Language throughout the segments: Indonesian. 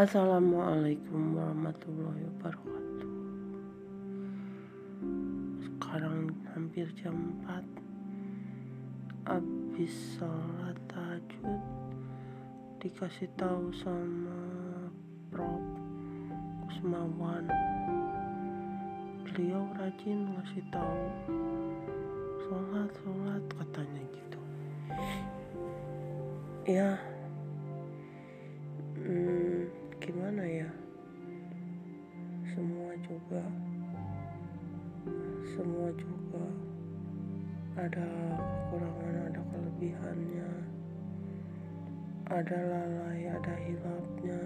Assalamualaikum warahmatullahi wabarakatuh. Sekarang hampir jam 4 Abis sholat tahajud Dikasih tahu sama Prof. Kusmawan. Beliau rajin ngasih tahu. Sholat, sholat katanya gitu. Ya juga. Semua juga ada kekurangan ada kelebihannya ada lalai ada hilapnya.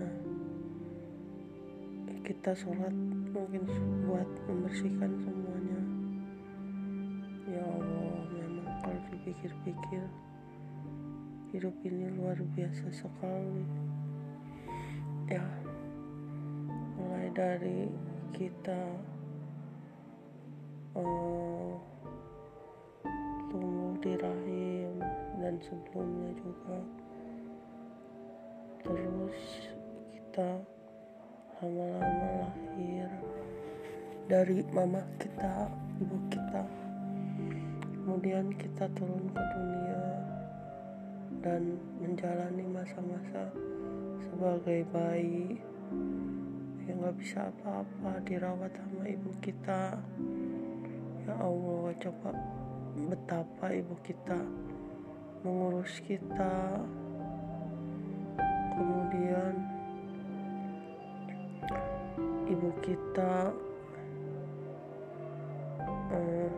Kita sholat mungkin buat membersihkan semuanya. Ya Allah memang kalau dipikir-pikir hidup ini luar biasa sekali. Ya mulai dari kita uh, tumbuh di rahim dan sebelumnya juga. Terus kita lama-lama lahir dari mama kita ibu kita. Kemudian kita turun ke dunia dan menjalani masa-masa sebagai bayi yang nggak bisa apa-apa dirawat sama ibu kita. Ya Allah coba betapa ibu kita mengurus kita. Kemudian ibu kita uh,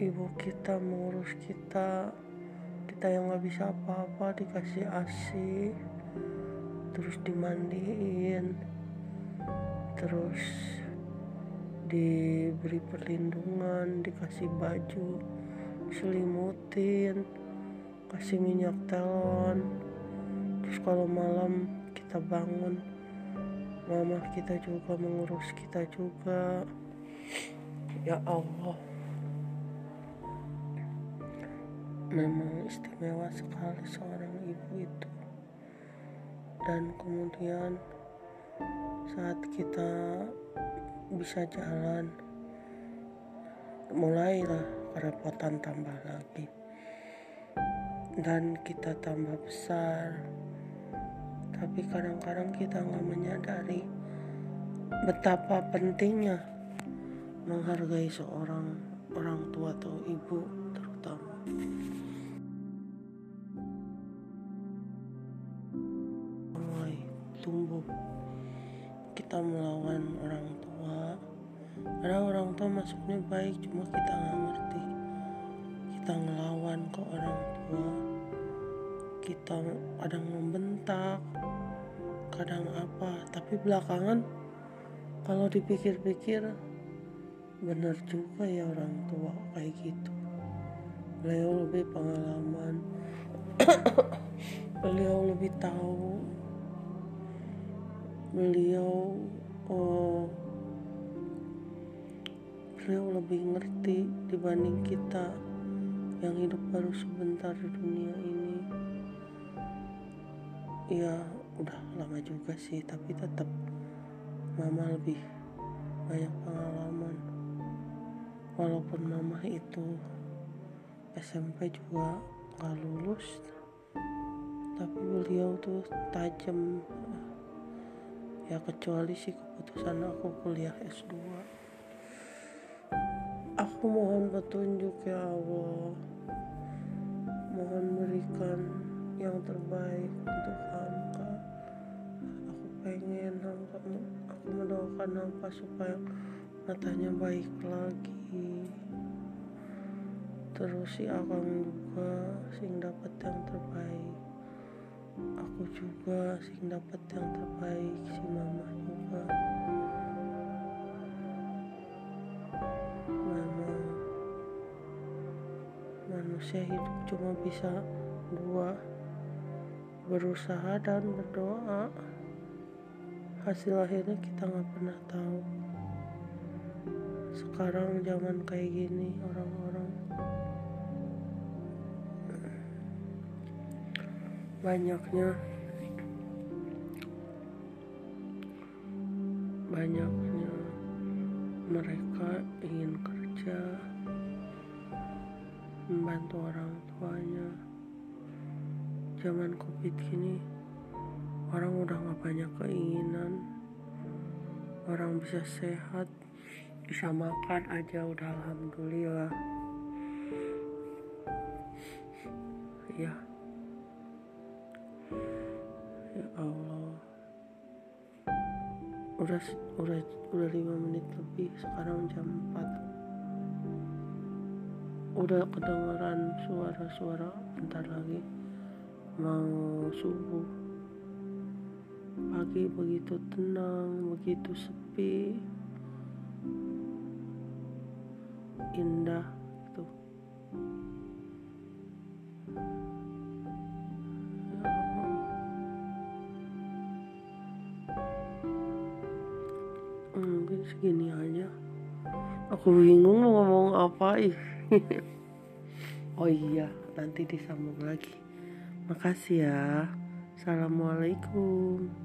ibu kita mengurus kita. Kita yang nggak bisa apa-apa dikasih asi terus dimandiin terus diberi perlindungan dikasih baju selimutin kasih minyak telon. Terus kalau malam kita bangun mama kita juga mengurus kita juga. Ya Allah. Memang istimewa sekali seorang ibu itu dan kemudian saat kita bisa jalan mulailah kerepotan tambah lagi. Dan kita tambah besar. Tapi kadang-kadang kita nggak menyadari betapa pentingnya menghargai seorang orang tua atau ibu kita melawan orang tua. Karena orang tua maksudnya baik cuma kita nggak ngerti. Kita ngelawan ke orang tua. Kita kadang membentak kadang apa. Tapi belakangan kalau dipikir-pikir benar juga ya orang tua kayak gitu. Beliau lebih pengalaman. Beliau lebih tahu beliau oh, beliau lebih ngerti dibanding kita yang hidup baru sebentar di dunia ini. Ya udah lama juga sih tapi tetap mama lebih banyak pengalaman. Walaupun mama itu SMP juga gak lulus tapi beliau tuh tajam ya kecuali sih keputusan aku kuliah S2 aku mohon petunjuk ya Allah. Mohon berikan yang terbaik untuk Hamka aku pengen Hamka aku mendoakan Hamka supaya matanya baik lagi. Terus si akang juga sing dapat yang terbaik aku juga sing dapat yang terbaik si mama juga. Memang manusia hidup cuma bisa dua berusaha dan berdoa. Hasil akhirnya kita nggak pernah tahu. Sekarang zaman kayak gini orang-orang banyaknya. Banyaknya mereka ingin kerja membantu orang tuanya. Zaman covid gini orang udah gak banyak keinginan. Orang bisa sehat bisa makan aja udah alhamdulillah. Ya Allah. Udah udah udah lima menit lebih sekarang jam 4 udah kedengeran suara-suara bentar lagi. Mau subuh. Pagi begitu tenang begitu sepi. Indah aku bingung mau ngomong apa oh iya nanti disambung lagi. Makasih ya. Assalamualaikum